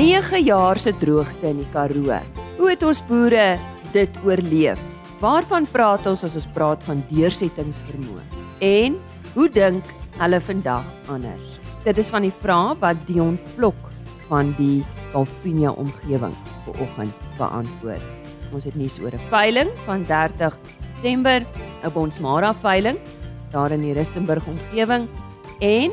9 jaar se droogte in die Karoo. Hoe het ons boere dit oorleef? Waarvan praat ons as ons praat van deursettingsvermoë? En hoe dink hulle vandag anders? Dit is van die vrae wat Dion Vlok van die Calvinia omgewing vanoggend beantwoord. Ons het nuus oor 'n veiling van 30 September, 'n Bonsmara veiling daar in die Rustenburg omgewing en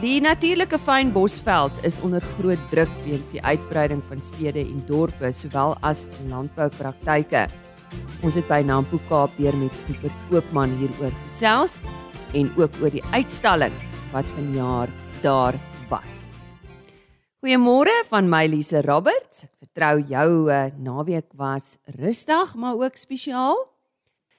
die natuurlike fynbosveld is onder groot druk weens die uitbreiding van stede en dorpe sowel as landboupraktyke. Ons het by Nampo Kaap weer met Pieter Koopman hieroor gesels en ook oor die uitstalling wat vanjaar daar was. Goeiemôre van my Lise Roberts. Ek vertrou jou uh, naweek was rustig, maar ook spesiaal.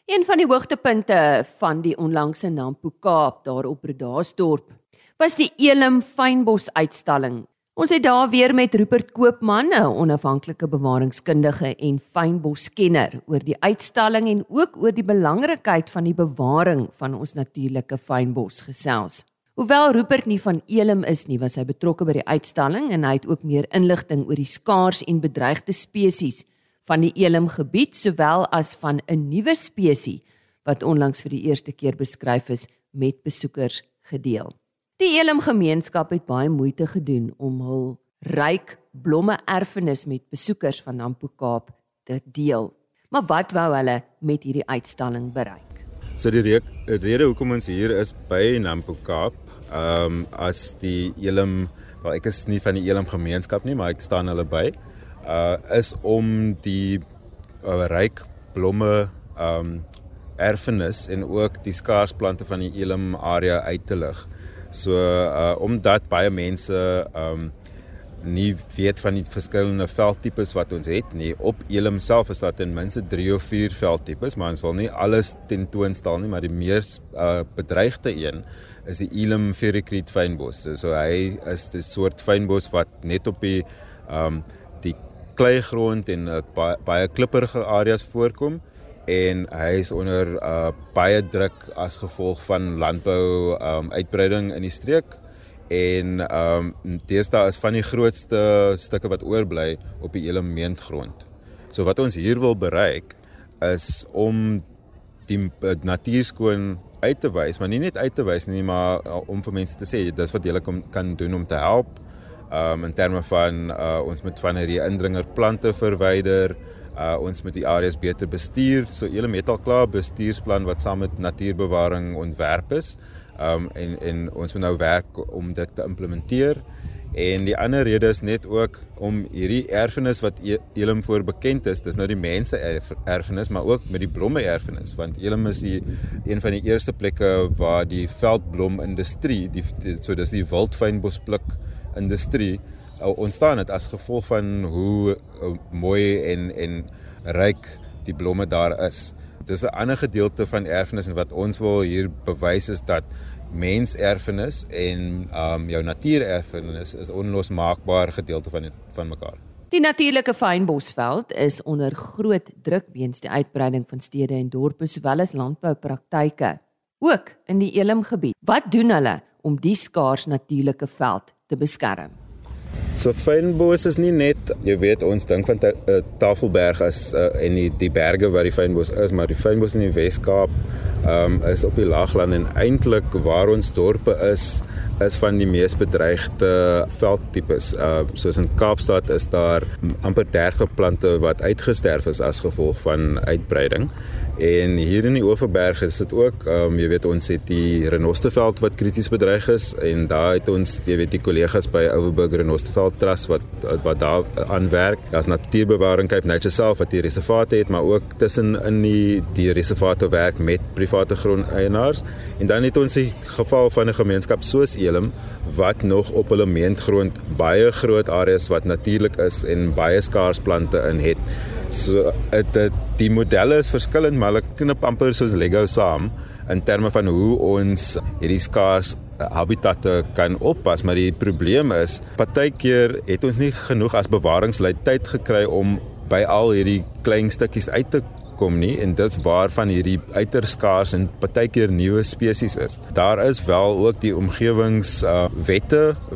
Een van die hoogtepunte van die onlangse Nampo Kaap daar op Bredasdorp was die Elim fynbos uitstalling. Ons het daar weer met Rupert Koopman, 'n onafhanklike bewaringskundige en fynboskenner, oor die uitstalling en ook oor die belangrikheid van die bewaring van ons natuurlike fynbos gesels. Hoewel Rupert nie van Elim is nie, was hy betrokke by die uitstalling en hy het ook meer inligting oor die skaars en bedreigde spesies van die Elim gebied sowel as van 'n nuwe spesies wat onlangs vir die eerste keer beskryf is met besoekers gedeel. Die Elim gemeenskap het baie moeite gedoen om hul ryk blomme erfenis met besoekers van Nampo Kaap te deel. Maar wat wou hulle met hierdie uitstalling bereik? So die rede hoekom ons hier is by Nampo Kaap ehm um, as die Elim wel ek is nie van die Elim gemeenskap nie maar ek staan hulle by uh is om die uh, ryk blomme ehm um, erfenis en ook die skaarsplante van die Elim area uit te lig. So uh omdat baie mense um, nie weet van die verskillende veldtipes wat ons het nie. Op Elim self is daar ten minste 3 of 4 veldtipes, maar ons wil nie alles tentoonstel nie, maar die mees uh, bedreigde een is die Elim ferricrete fynbos. So, so hy is 'n soort fynbos wat net op die um, die kleigrond en uh, baie, baie klipperige areas voorkom en hy is onder uh, baie druk as gevolg van landbou um, uitbreiding in die streek en ehm um, deesdae is van die grootste stukke wat oorbly op die elementgrond. So wat ons hier wil bereik is om die uh, natuur skoon uit te wys, maar nie net uit te wys nie, maar uh, om vir mense te sê dis wat jy kan doen om te help. Ehm um, in terme van uh, ons moet van hierdie indringer plante verwyder. Uh, ons moet die areas beter bestuur. So Elim het al klaar bestuursplan wat saam met natuurbewaring ontwerp is. Um en en ons moet nou werk om dit te implementeer. En die ander rede is net ook om hierdie erfenis wat e-, Elim voor bekend is, dis nou die mense erfenis, maar ook met die blomme erfenis, want Elim is die een van die eerste plekke waar die veldblom industrie, die, die so dis die wildfynbospluk industrie ontstaan het as gevolg van hoe uh, mooi en en ryk die blomme daar is. Dis 'n ander gedeelte van erfenis en wat ons wil hier bewys is dat menserfenis en um jou natuurerfenis is onlosmaakbare gedeelte van van mekaar. Die natuurlike fynbosveld is onder groot druk weens die uitbreiding van stede en dorpe sowel as landboupraktyke ook in die Elim gebied. Wat doen hulle om die skaars natuurlike veld te beskerm? So fynbos is nie net, jy weet ons dink van uh, Tafelberg as uh, en die die berge waar die fynbos is, maar die fynbos in die Wes-Kaap um, is op die laagland en eintlik waar ons dorpe is is van die mees bedreigde veldtipes. Uh soos in Kaapstad is daar amper 30 plante wat uitgesterf is as gevolg van uitbreiding. En hier in die Oeverberg is dit ook, um, jy weet ons het die renosteveld wat krities bedreig is en daar het ons, jy weet die kollegas by Overberg Renosteveld Trust wat wat daar aan werk. Daar's natuurbewaring Cape Nature self wat die reservaat het, maar ook tussen in die die reservaat werk met private grondeienaars. En dan het ons die geval van 'n gemeenskap soos Elim wat nog op hulle meentgrond baie groot areas wat natuurlik is en baie skaars plante in het. So dit die modelle is verskillend, maar hulle knip amper soos Lego saam in terme van hoe ons hierdie skaars habitatte kan oppas, maar die probleem is partykeer het ons nie genoeg as bewaringslei tyd gekry om by al hierdie klein stukkies uit te voorkom nie en dis waarvan hierdie uiters skaars en partykeer nuwe spesies is. Daar is wel ook die omgewings uh,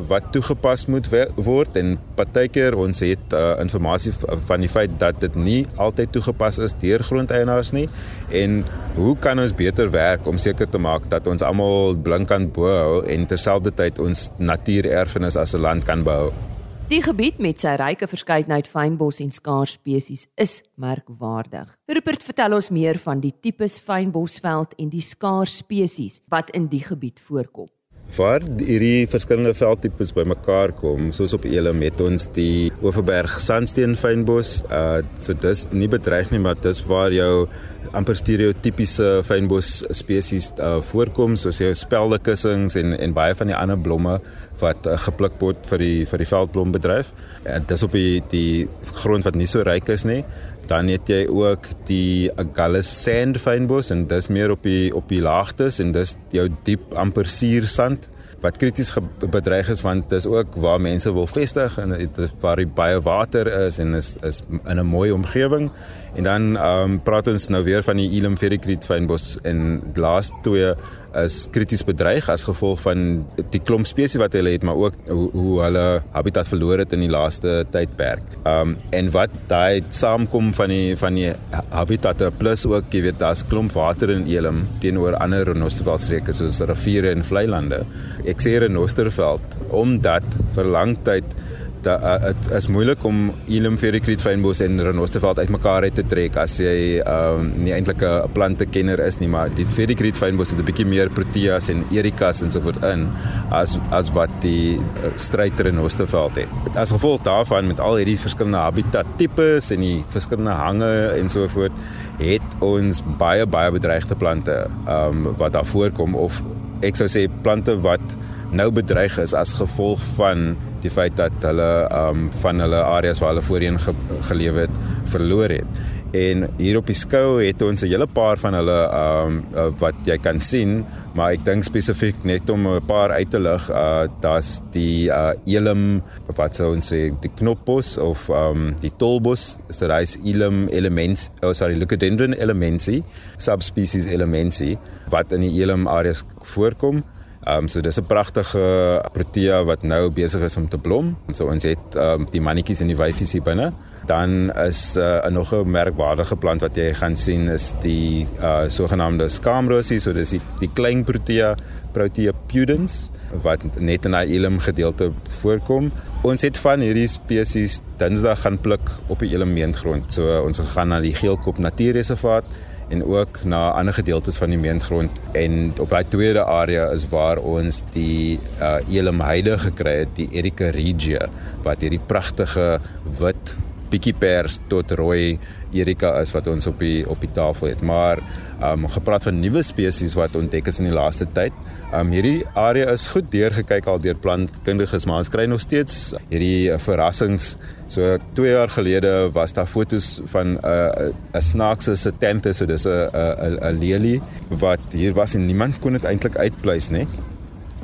wat toegepas moet word en partykeer ons het uh, inligting van die feit dat dit nie altyd toegepas is deur grondeienaars nie en hoe kan ons beter werk om seker te maak dat ons almal blink aan bo hou en terselfdertyd ons natuurerfenis as 'n land kan behou? Die gebied met sy ryke verskeidenheid fynbos en skaars spesies is merkwaardig. Rupert vertel ons meer van die tipes fynbosveld en die skaars spesies wat in die gebied voorkom. Waar hierdie verskillende veldtipes bymekaar kom, soos op Elim het ons die Oeverberg sandsteen fynbos, uh so dis nie bedreig nie, maar dis waar jou amper stereotypiese fynbos spesies uh, voorkom soos jou speldekussings en en baie van die ander blomme wat uh, gepluk word vir die vir die veldblombedryf. En dis op die die grond wat nie so ryk is nie. Dan het jy ook die Agallus sand fynbos en dis meer op die op die laagtes en dis jou diep amper suursand wat krities bedreig is want dit is ook waar mense wil vestig en dit waar baie water is en is is in 'n mooi omgewing. En dan ehm um, praat ons nou weer van die Elim Ferricrit fynbos en die laaste twee is krities bedreig as gevolg van die klomp spesies wat hulle het, maar ook hoe, hoe hulle habitat verloor het in die laaste tydperk. Um, en wat daai saamkom van die van die habitatte plus ook, jy weet, daar's klomp water in Elim teenoor ander renosterveldstreke soos riviere en vlei lande. Ek sê renosterveld omdat vir lang tyd dit is moeilik om Elim Ferricrit fynbos en renosterveld uitmekaar uit te trek as jy um, nie eintlik 'n plantekenner is nie maar die Ferricrit fynbos het 'n bietjie meer proteas en ericas en so voort in as as wat die uh, struiter renosterveld het. As gevolg daarvan met al hierdie verskillende habitat tipes en die verskillende hange en so voort het ons baie baie bedreigde plante um, wat daar voorkom of ek sou sê plante wat nou bedreig is as gevolg van die feit dat hulle um van hulle areas waar hulle voorheen ge, geleef het verloor het. En hier op die skou het ons 'n hele paar van hulle um uh, wat jy kan sien, maar ek dink spesifiek net om 'n paar uit te lig, uh daar's die uh Elim wat sou ons sê die knopbos of um die tolbos, so daai's Elim elements, oh sorry, Leucadendron elemensi, subspecies elemensi wat in die Elim areas voorkom. Um, so dis 'n pragtige protea wat nou besig is om te blom. So ons het um, die mannetjies en die wyfies hier binne. Dan is 'n uh, nog 'n merkwaardige plant wat jy gaan sien is die uh sogenaamde skamrosie. So dis die, die klein protea Protea pudens wat net in daai Elim gedeelte voorkom. Ons het van hierdie spesies Dinsdag gaan pluk op die Elim meengrond. So ons gaan na die Geelkop Natuurreservaat en ook na ander gedeeltes van die meengrond. En op daai tweede area is waar ons die uh, Elim heide gekry het die Erika regia wat hierdie pragtige wit bietjie pers tot rooi Erika is wat ons op die op die tafel het. Maar ehm um, gepraat van nuwe spesies wat ontdek is in die laaste tyd. Ehm um, hierdie area is goed deurgekyk al deur plantkundiges, maar ons kry nog steeds hierdie uh, verrassings. So 2 jaar gelede was daar fotos van 'n uh, 'n snaakse Satanthus, so dis 'n 'n 'n lelie wat hier was en niemand kon dit eintlik uitpleis nie.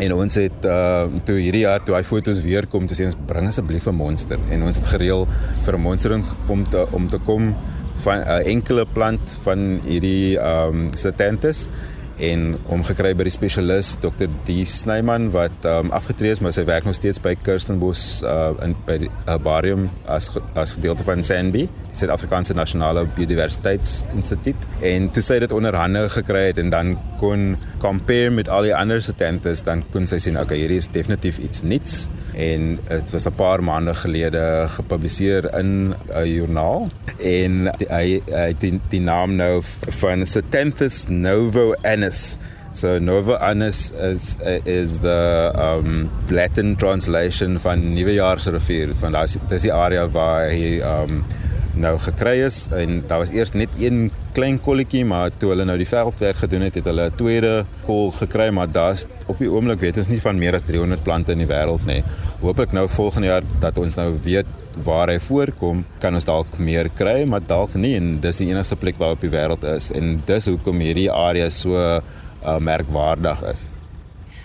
En ons het uh toe hierdie jaar toe hy fotos weer kom te sê ons bring asseblief 'n monster. En ons het gereël vir 'n monster om te om te kom van 'n uh, enkele plant van hierdie um Satanthus en hom gekry by die spesialis Dr. D. Snyman wat um, afgetree is maar sy werk nog steeds by Kirstenbos uh, in by die herbarium as as gedeelte van SANBI die Suid-Afrikaanse Nasionale Biodiversiteitsinstituut. En toe sy dit onderhande gekry het en dan kon compare met al die ander satantes dan kon sy sien okay hierdie is definitief iets nuuts en dit was 'n paar maande gelede gepubliseer in 'n joernaal en hy hy die, die naam nou van Satanthus novo anus Annus. So Nova Annus is is the um Latin translation van Nuwejaarsrivier van daai dis die area waar hy um nou gekry is en daar was eers net een klein kolletjie maar toe hulle nou die veldwerk gedoen het het hulle 'n tweede kol gekry maar daar's op die oomblik weet ons nie van meer as 300 plante in die wêreld nie. Hooplik nou volgende jaar dat ons nou weet waar hy voorkom, kan ons dalk meer kry, maar dalk nie en dis die enigste plek waar op die wêreld is en dis hoekom hierdie area so uh, merkwaardig is.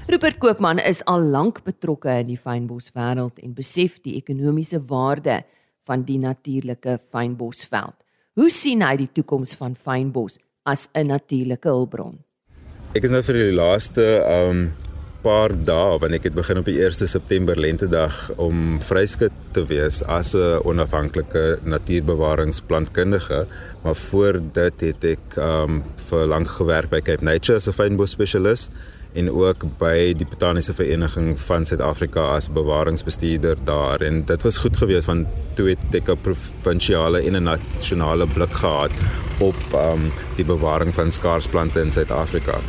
Rupert Koopman is al lank betrokke in die fynboswêreld en besef die ekonomiese waarde van die natuurlike fynbosveld. Hoe sien hy die toekoms van fynbos as 'n natuurlike hulpbron? Ek is nou vir die laaste um paar dae wanneer ek het begin op die 1 September lentedag om vryskut te wees as 'n onafhanklike natuurbewaringsplantkundige, maar voor dit het ek um vir lank gewerk by Cape Nature as 'n fynbos spesialis en ook by die botaniese vereniging van Suid-Afrika as bewaringsbestuurder daar en dit was goed geweest want toe het ek 'n provinsiale en 'n nasionale blik gehad op um die bewaring van skaarsplante in Suid-Afrika.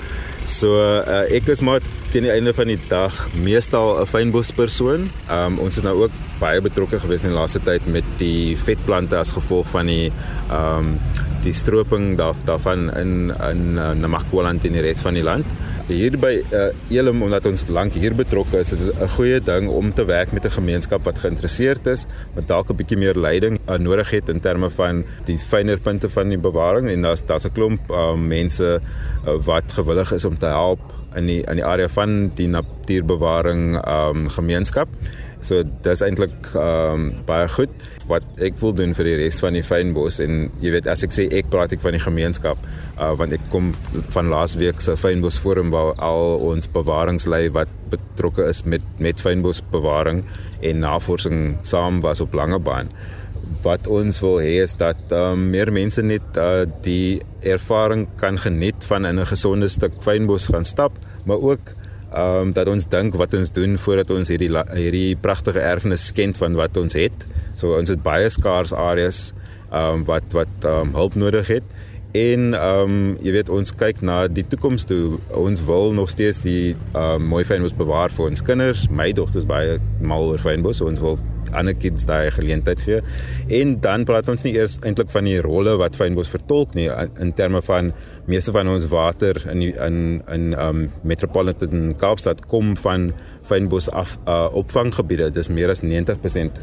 So uh, ek is maar teen die einde van die dag meestal 'n fynbospersoon. Um ons is nou ook baie betrokke gewees in die laaste tyd met die vetplante as gevolg van die um die stroping daar daarvan in in uh, Namakwaland en die res van die land hier by uh, Elim omdat ons lank hier betrokke is, dit is 'n goeie ding om te werk met 'n gemeenskap wat geïnteresseerd is, wat dalk 'n bietjie meer leiding uh, nodig het in terme van die fynere punte van die bewaring en daar's daar's 'n klomp uh, mense uh, wat gewillig is om te help in die in die area van die natuurbewaring um, gemeenskap. So dis eintlik ehm um, baie goed wat ek wil doen vir die res van die fynbos. En jy weet as ek sê ek praat ek van die gemeenskap. Uh, want ek kom van laasweek se fynbos forum waar al ons bewaringslei wat betrokke is met met fynbosbewaring en navorsing saam was op Langebaan wat ons wil hê is dat um, meer mense net uh, die ervaring kan geniet van in 'n gesonde stuk fynbos gaan stap maar ook ehm um, dat ons dink wat ons doen voordat ons hierdie hierdie pragtige erfenis skend van wat ons het. So ons het baie skaars areas ehm um, wat wat ehm um, hulp nodig het en ehm um, jy weet ons kyk na die toekoms toe. Ons wil nog steeds die ehm um, mooi fynbos bewaar vir ons kinders. My dogter is baie mal oor fynbos, so ons wil ander kids daai geleentheid gee. En dan praat ons nie eers eintlik van die rolle wat fynbos vertolk nie in terme van meeste van ons water in die, in in um metropolitan Kaapstad kom van fynbos af uh, opvanggebiede. Dis meer as 90%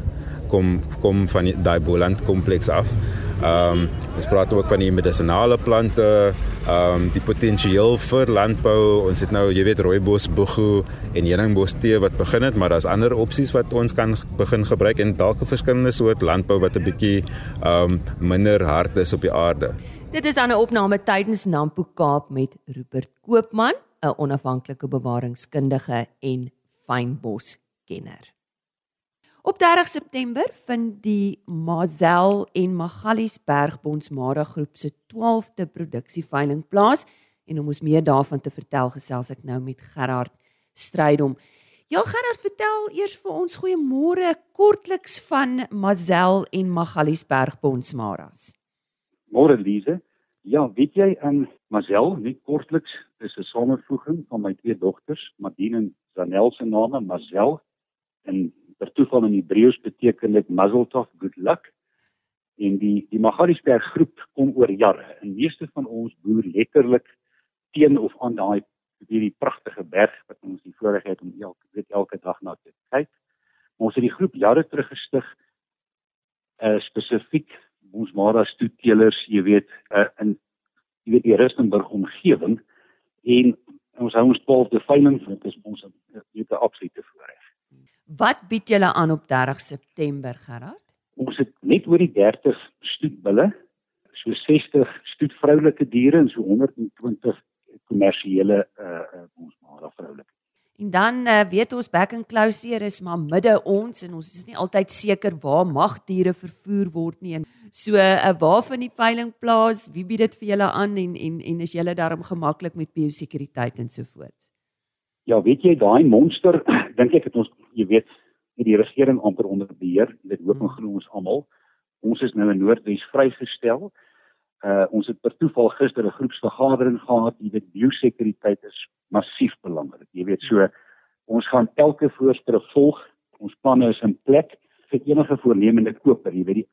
kom kom van daai Boland kompleks af. Ehm um, ons praat ook van die medisonale plante, ehm um, die potensiaal vir landbou. Ons het nou, jy weet, rooibos, boegu en heuningbos tee wat begin het, maar daar's ander opsies wat ons kan begin gebruik en dalk 'n verskillende soort landbou wat 'n bietjie ehm um, minder hard is op die aarde. Dit is dan 'n opname tydens Nampo Kaap met Rupert Koopman, 'n onafhanklike bewaringskundige en fynboskenner. Op 30 September vind die Mazel en Magaliesberg Bonsmara groep se 12de produksieveiling plaas en om ons meer daarvan te vertel gesels ek nou met Gerard Strydom. Ja Gerard, vertel eers vir ons goeiemôre kortliks van Mazel en Magaliesberg Bonsmaras. Môre Lize. Ja, weet jy in Mazel, net kortliks, is 'n samevoeging van my twee dogters, Madine en Zanel se name, Mazel en per toeval in Hebreëus beteken dit muzzle tov good luck. En die die Magaliesberg groep kom oor jare. En meeste van ons boer letterlik teen of aan daai hierdie pragtige berg wat ons die voorreg het om elke weet elke dag na te kyk. Ons het die groep jare terug gestig uh, spesifiek ons maras toetelers jy weet uh, in jy weet die Rustenburg omgewing. En ons hou ons 12de veiling dit is ons weet 'n absolute voorreg Wat bied julle aan op 30 September, Gerard? Ons het net oor die 30 stoetbulle, so 60 stoetvroulike diere en so 120 kommersiële uh ons maar vroulike. En dan uh, weet ons back and closer is maar midde ons en ons is nie altyd seker waar mag diere vervoer word nie en so uh, waar van die veiling plaas, wie bied dit vir julle aan en en en is julle daarom gemaklik met biosekuriteit en so voort? Ja, weet jy daai monster, dink ek het ons jy weet, het die regering amper onder beheer. Dit hoop en glo ons almal. Ons is nou in Noordwes vrygestel. Uh ons het per toeval gister 'n groepsvergadering gehad. Jy weet, biosekuriteit is massief belangrik. Jy weet, so ons gaan elke voorstel volg. Ons planne is in plek vir enige voornemende koper. Jy weet, die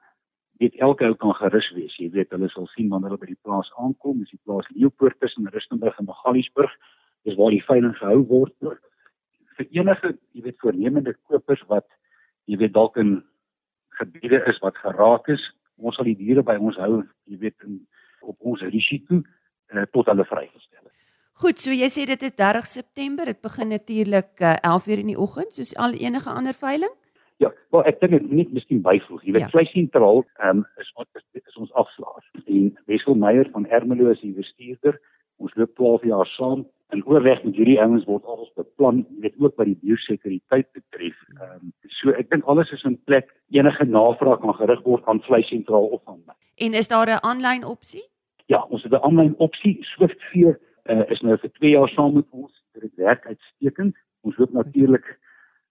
weet elke ou kan gerus wees. Jy weet, hulle sal sien wanneer hulle by die plaas aankom. Dis die plaas Leeupoort tussen Rustenburg en Magaliesburg. Dis waar die veiling gehou word vir enige, jy weet, voornemende kopers wat jy weet dalk in gebiede is wat geraak is, ons sal die diere by ons hou, jy weet, in, op ons risiko uh, tot hulle vrygestel is. Goed, so jy sê dit is 30 September, dit begin natuurlik uh, 11:00 in die oggend soos al enige ander veiling? Ja, wel ek dink dit net miskien byvoeg. Jy weet ja. vleisentraal ehm um, is, is is ons afslaer. En Wessel Meyer van Ermelo is die bestuurder. Ons loop 12 jaar saam en oorweg met hierdie ouens word alles beplan, jy weet ook wat die biosekuriteit betref. Ehm um, so ek dink alles is in plek. Enige navraag kan gerig word aan vleisentraal of aan my. En is daar 'n aanlyn opsie? Ja, ons het 'n aanlyn opsie. Swiftveer uh, is nou vir 2 jaar saam met ons. Dit werk uitstekend. Ons hoop natuurlik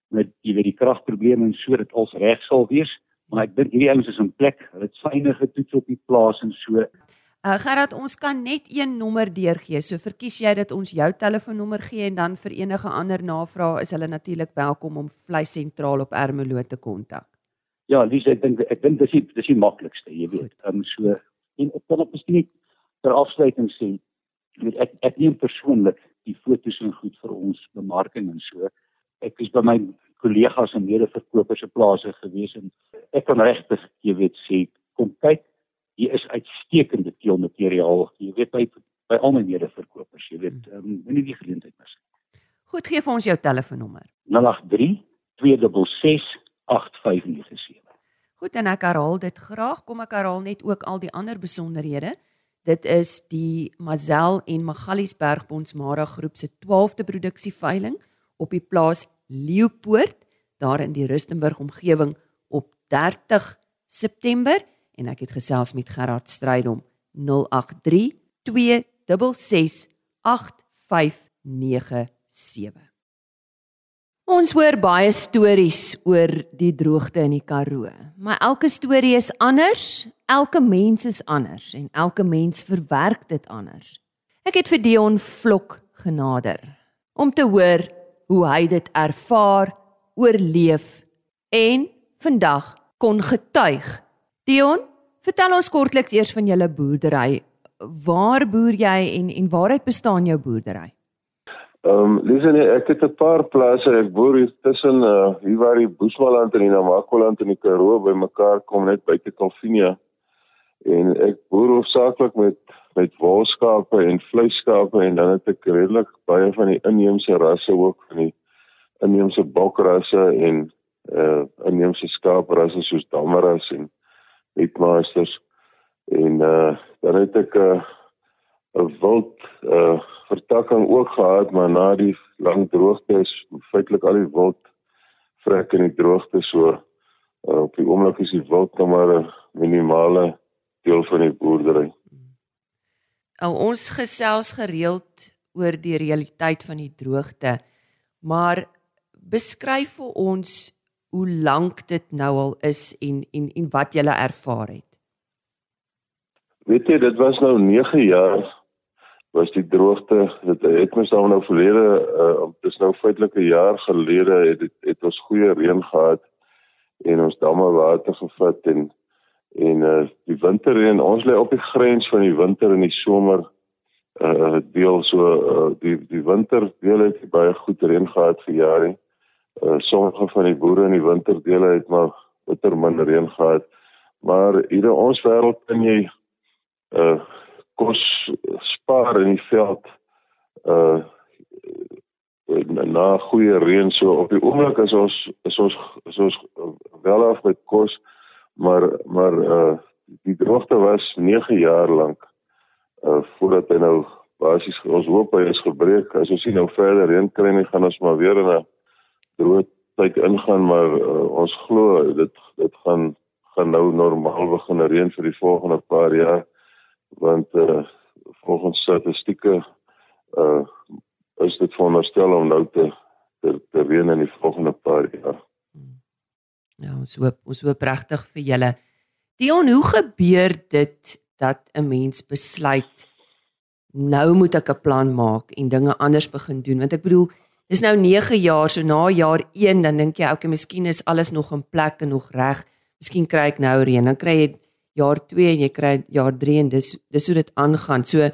met jy weet die kragprobleme en so dit als reg sal wees, maar ek dink hierdie ouens is in plek. Hulle het fyne getoets op die plaas en so. Uh, Gerard, ons kan net een nommer deurgee. So verkies jy dat ons jou telefoonnommer gee en dan vir enige ander navrae is hulle natuurlik welkom om vleis sentraal op Ermelo te kontak. Ja, Lies, ek dink ek dink dis die dis die maklikste, jy weet. Ehm um, so en ek kan op miskien ter afsluiting sê, jy weet ek ek neem persoonlik die foto's en goed vir ons bemarking en so. Ek is by my kollegas en mede-verkopers se plase gewees en ek kan regtig, jy weet, sê kom kyk hier is uitstekende teelmateriaal. Jy weet by by al my mede-verkopers, jy weet, um, moenie die geleentheid mis. Goed, gee vir ons jou telefoonnommer. 083 266 8597. Goed, en ek herhaal dit graag. Kom ek herhaal net ook al die ander besonderhede. Dit is die Mazel en Magaliesberg Bonsmara groep se 12de produksieveiling op die plaas Leeupoort daar in die Rustenburg omgewing op 30 September en ek het gesels met Gerard Strydom 083 266 8597. Ons hoor baie stories oor die droogte in die Karoo, maar elke storie is anders, elke mens is anders en elke mens verwerk dit anders. Ek het vir Dion Vlok genader om te hoor hoe hy dit ervaar, oorleef en vandag kon getuig. Dion, Vertel ons kortliks eers van julle boerdery. Waar boer jy en en waaruit bestaan jou boerdery? Ehm um, Lisie, nee, ek het 'n paar plase. Ek boer hier tussen uh hier waar die Boesmanland en die Namakoland in die Karoo bymekaar kom net buite Kalvinia. En ek boer hoofsaaklik met met wolskape en vleisskape en dan het ek redelik baie van die inheemse rasse ook van die inheemse bokrasse en uh inheemse skaaprasse soos Damaras en headmasters en uh dan het ek 'n uh, 'n wild uh vertakking ook gehad maar na die lang droogte is feitelik al die wild vrek in die droogte so uh, op die oomblik is die wild nog maar 'n minimale deel van die boerdery. Nou ons gesels gereeld oor die realiteit van die droogte maar beskryf vir ons hoe lank dit nou al is en en en wat jy ervaar het. Weet jy, dit was nou 9 jaar was die droogte. Dit het mens nou nou verlede uh dis nou feitelik 'n jaar gelede het het, het ons goeie reën gehad en ons damme water gevat en en uh die winterreën ons lê op die grens van die winter en die somer uh deel so uh, die die winter deel het baie goed reën gehad vir jare uh, sommige van die boere in die winterdele het maar bitter min reën gehad. Maar hier in ons wêreld kan jy uh kos spaar in die veld uh na goeie reën so op die oomblik is ons is ons is ons wel af met kos maar maar uh die droogte was 9 jaar lank uh voordat hy nou basies ons hoop hy is gebreek as ons sien nou verder reën kry en gaan ons maar weer in 'n droë tyd ingaan maar uh, ons glo dit dit gaan gaan nou normaal begin reën vir die volgende paar jaar want uh, volgens statistieke uh, is dit veronderstel om nou te te, te reën in die volgende paar jaar. Ja, ons hoop ons hoop regtig vir julle. Dion, hoe gebeur dit dat 'n mens besluit nou moet ek 'n plan maak en dinge anders begin doen want ek bedoel Dis nou 9 jaar, so na jaar 1 dan dink jy, okay, miskien is alles nog in plek en nog reg. Miskien kry ek nou reën. Dan kry jy jaar 2 en jy kry jaar 3 en dis dis hoe dit aangaan. So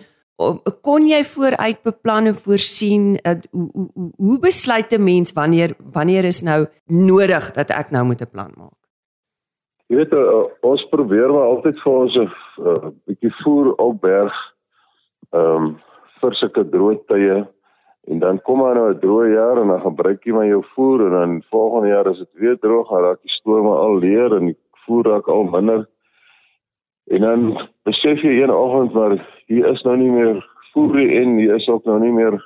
kon jy vooruit beplan en voorsien uh, hoe, hoe hoe besluit 'n mens wanneer wanneer is nou nodig dat ek nou moet 'n plan maak? Jy weet uh, ons probeer maar altyd vir ons 'n uh, bietjie voer op berg ehm um, vir sulke droë tye En dan kom maar nou 'n droë jaar en dan gebruik jy maar jou voer en dan volgende jaar as dit weer droog gaan raak die stome al leer en die voer raak al minder. En dan besef jy een oggend maar hier is nou nie meer voer en hier is ook nou nie meer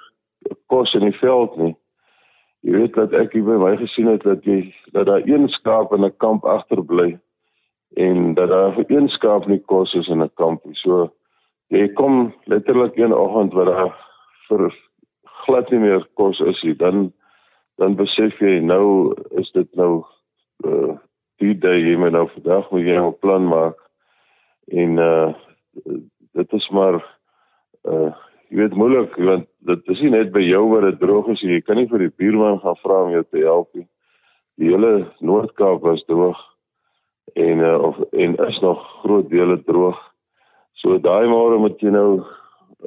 kos in die veld nie. Jy weet dat ek by my gesien het dat jy dat daar een skaap in 'n kamp agterbly en dat daar vir een skaap nie kos is in 'n kamp nie. So jy kom letterlik een oggend wat daar vir glad nie meer kos is nie, dan dan besef jy nou is dit nou uh, die dag jy moet nou vandag moet jy 'n plan maak. En uh dit is maar uh jy weet moeilik want dit is nie net by jou waar dit droog is jy kan nie vir die buurman gaan vra om jou te help nie. Die hele Noord-Kaap was droog en uh, of en is nog groot dele droog. So daai môre moet jy nou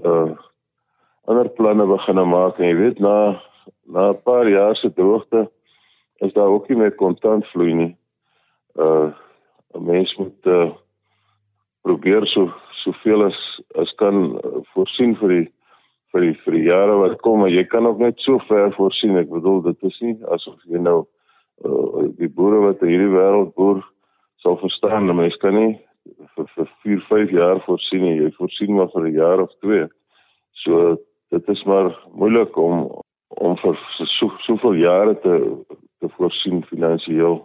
uh ander planne begin maak en jy weet na na 'n paar jaar se droogte is daar ook nie meer kontant vloei nie. Uh 'n mens moet uh, probeer so soveel as as kan uh, voorsien vir die vir die vir die jare wat kom maar jy kan ook net so ver voorsien. Ek bedoel dit is nie asof jy nou uh, die boere wat in hierdie wêreld boer sal verstaan. Dat mens kan nie vir vir 4 5 jaar voorsien nie. Jy voorsien maar vir 'n jaar of twee. So dit is maar moeilik om om vir so soveel jare te te voorsien finansiëel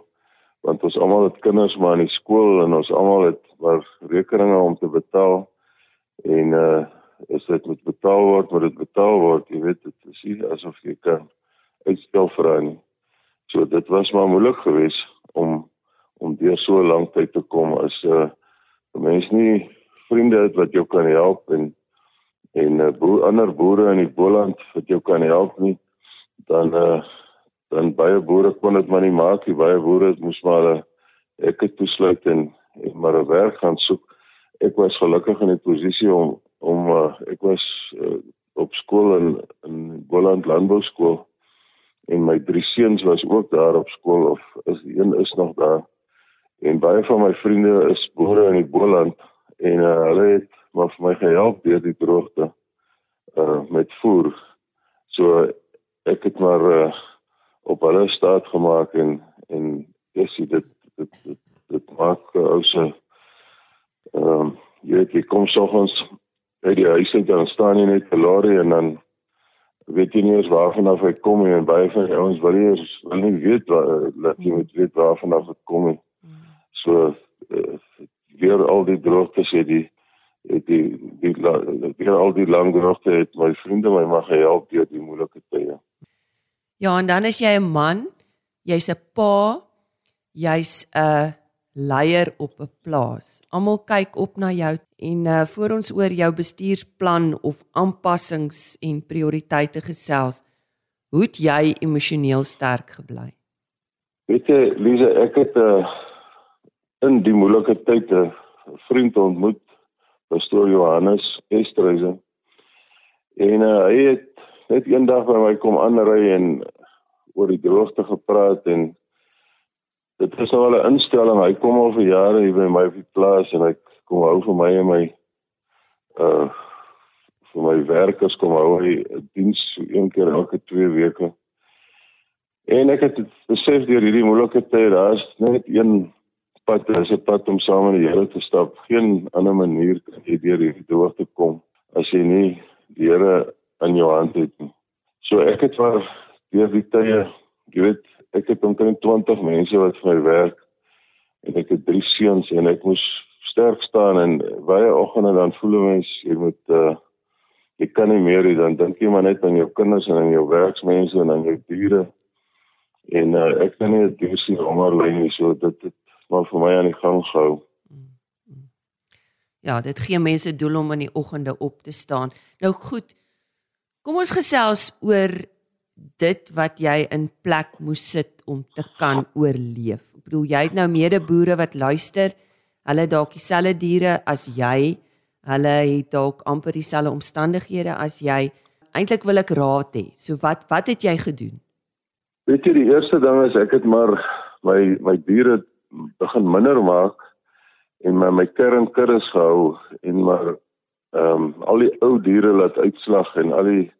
want ons almal het kinders maar in die skool en ons almal het maar rekeninge om te betaal. En uh as dit moet betaal word moet dit betaal word. Jy weet dit is nie asof jy kan uitstel vir aan so dit was maar moeilik geweest om om deur so lank tyd te kom as 'n uh, mens nie vriende het wat jou kan help en en uh, boer, ander boere in die Boland wat jou kan help nie dan uh dan baie boere kon dit maar nie maak nie. Baie boere moes maar uh, ek het besluit en, en maar 'n werk gaan soek. Ek was gelukkig in die posisie om om uh, ek was uh, op skool in in Boland Landbouskool en my drie seuns was ook daar op skool of is een is nog daar. En baie van my vriende is boere in die Boland en uh, hulle het maar vir my gehelp deur die droogte uh met voer so ek het maar uh, op hulle staat gemaak en en dis dit dit dit, dit maak uh, ou se ehm um, jy weet jy kom soggens by die huis en dan staan jy net verlore en dan weet jy nie eens waarvan af hy kom en baie van die ouens wil nie wil nie weet waar laat jy moet weet waarvan af dit kom nie. so uh, weer al die droogtes het die het die die, die al die lang droogte het my vriende my mag help deur die moeilike tye. Ja, en dan is jy 'n man, jy's 'n pa, jy's 'n leier op 'n plaas. Almal kyk op na jou en uh voor ons oor jou bestuursplan of aanpassings en prioriteite gesels, hoe het jy emosioneel sterk gebly? Weet jy, Lize, ek het uh in die moeilike tye 'n vriend ontmoet, Pastor Johannes Estreisen. En uh, hy het net eendag by my kom aanry en oor die droogte gepraat en dit is nou al 'n instelling. Hy kom al vir jare hier by my op die plaas en hy kom hou vir my en my uh vir my werkers kom hou hy 'n diens een keer elke 2 weke. En ek het besef deur hierdie moeilike tye, daar's net een pad, dis 'n pad om saam met die Here te stap. Geen ander manier kan jy deur hierdie droogte kom as jy nie die Here in jou hand het nie. So ek het maar deur die tye, jy weet, ek het omtrent 20 mense wat vir my werk en ek het drie seuns en ek moes sterk staan en baie oggende dan voel mens jy moet uh jy kan nie meer dan dink jy maar net aan jou kinders en aan jou werksmense en aan jou diere. En uh ek kan nie dit sien omdat lê nie so dit het maar vir my aan die gang gehou. Ja, dit gee mense doel om in die oggende op te staan. Nou goed, Kom ons gesels oor dit wat jy in plek moes sit om te kan oorleef. Ek bedoel jy het nou medeboere wat luister. Hulle dalk dieselfde diere as jy. Hulle het dalk amper dieselfde omstandighede as jy. Eintlik wil ek raad hê. So wat wat het jy gedoen? Weet jy die eerste ding is ek het maar my my diere begin minder maak en my my kernkuddes gehou en maar ehm um, al die ou diere laat uitslag en al die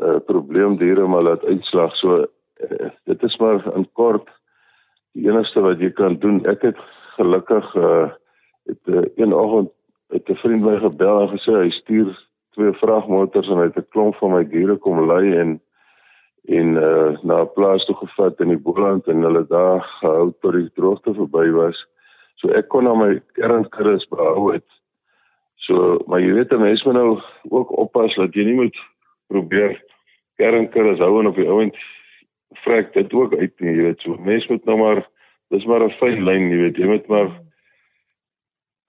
uh, probleemdiere maar laat uitslag. So uh, dit is maar in kort die enigste wat jy kan doen. Ek het gelukkig uh het uh, een oggend het 'n vriend my gebel en gesê hy stuur twee vragmotors en hy het 'n klomp van my diere kom lei en en uh na 'n plaas toe gevat in die Boland en hulle daar gehou tot die droogte verby was. So ek kon na my kernkuddes behou het. So maar jy weet 'n mens moet nou ook oppas dat jy nie moet probeer kernkuddes hou en op die ouend vrek dit ook uit nie, jy weet so. Mens moet nou maar dis maar 'n fyn lyn, jy weet, jy moet maar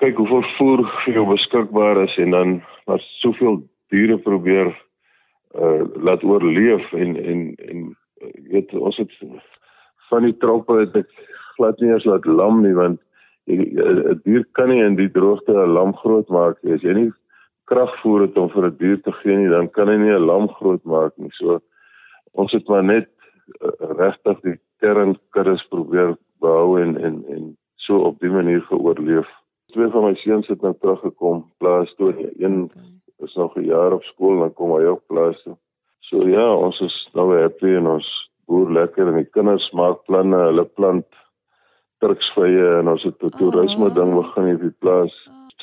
kyk hoeveel voer vir jou beskikbaar is en dan maar soveel diere probeer uh laat oorleef en en en weet ons het van die troppe het ek glad nie eens laat lam nie want 'n dier kan nie in die droogte 'n lam groot maak nie as jy nie kragvoer het om vir 'n dier te gee nie dan kan hy nie 'n lam groot maak nie so ons het maar net regtig die kernkuddes probeer behou en en en so op die manier geoorleef twee van my seuns het nou teruggekom plaas toe een okay. Is nog 'n jaar op skool en dan kom hy ook plaas toe. So ja ons is nou happy en ons boer lekker en die kinders maak planne hulle plant turksvye en ons het 'n toerisme oh. ding begin hier op die plaas.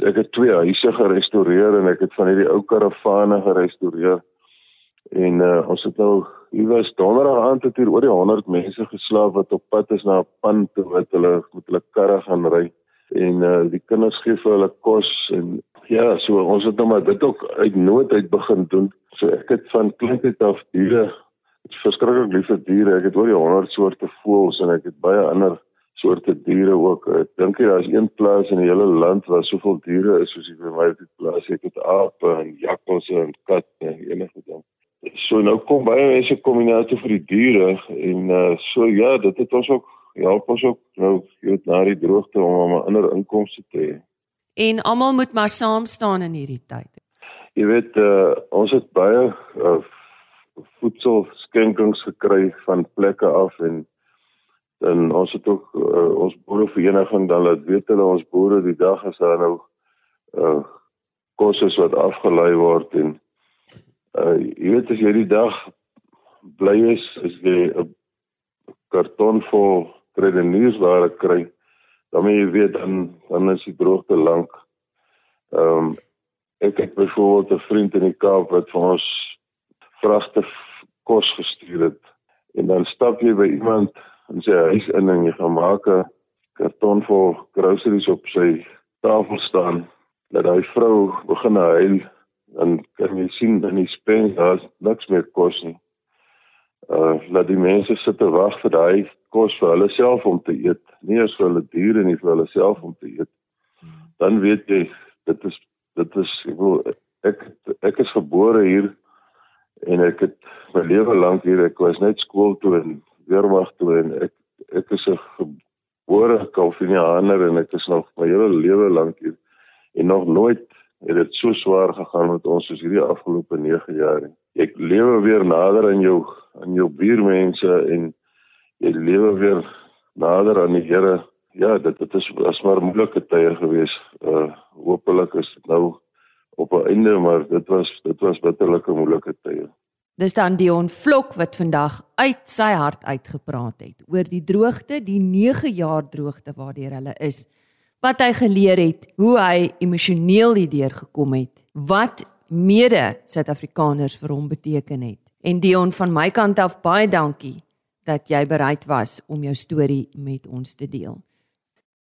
Ek het twee huise gerestoreer en ek het van hierdie ou karavane gerestoreer en uh, ons het nou hier was donderdag aand het hier oor die 100 mense geslaap wat op pad is na 'n pan toe wat hulle met hulle karre gaan ry. En uh, die kinders gee vir hulle kos en ja, so ons het nou maar dit ook uit nood uit begin doen. So ek het van kleintyd af diere, verskriklik lief vir diere. Ek het oor die 100 soorte voëls en ek het baie ander soorte diere ook. Ek dink jy daar's een plaas in die hele land waar soveel diere is soos hier by my op die plaas. Ek het ape en jakkalse en katte en enige ding. So nou kom baie mense kombinasie vir die diere en uh, so ja, dit het ons ook help ons ook nou weet na die droogte om 'n ander inkomste te hê. En almal moet maar saam staan in hierdie tyd. Jy weet uh, ons het baie uh, voedselskenkings gekry van plekke af en dan ons het ook uh, ons boerevereniging dan laat weet hulle ons boere die dag as daar nou uh, kos is wat afgelei word en uh, jy weet as jy die dag bly is is jy 'n karton vol redeniersware kry, dan jy weet dan dan is die droogte lank. Ehm um, ek het byvoorbeeld 'n vriend in die Kaap wat vir ons vragte kos gestuur het en dan stap jy by iemand in sy huis in en jy gaan maak 'n karton vol groceries op sy tafel staan dat hy vrou begin huil dan kan jy sien in die spens daar's niks meer kos nie uh laat die mense sit te wag vir daai kos vir hulle self om te eet, nie eens vir hulle diere nie vir hulle self om te eet. Dan weet jy dit is dit is ek wil ek ek is gebore hier en ek het my lewe lank hier ek was net skool toe en weerwag toe en ek ek is 'n gebore Kalvinianer en ek is nog my hele lewe lank hier en nog nooit het dit so swaar gegaan met ons soos hierdie afgelope 9 jaar. Ek lewe weer nader aan jou aan jou buurmense en jy lewe weer nader aan die Here. Ja, dit dit is as maar moeilike tye gewees. Uh hopelik is dit nou op 'n einde, maar dit was dit was bitterlike moeilike tye. Dis dan Dion Vlok wat vandag uit sy hart uitgepraat het oor die droogte, die 9 jaar droogte waardeur hulle is wat hy geleer het, hoe hy emosioneel hierdeur gekom het, wat mede Suid-Afrikaners vir hom beteken het. En Dion van my kant af baie dankie dat jy bereid was om jou storie met ons te deel.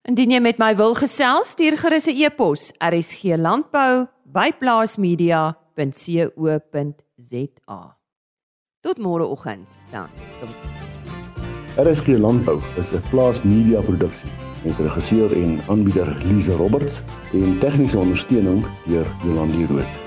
Indien jy met my wil gesels, stuur gerus 'n e-pos rsglandbou@plaasmedia.co.za. Tot môreoggend dan. Totsiens. RSG Landbou is 'n plaasmedia produksie met regisseur en aanbieder Lize Roberts en tegniese ondersteuning deur Jolande Rooi.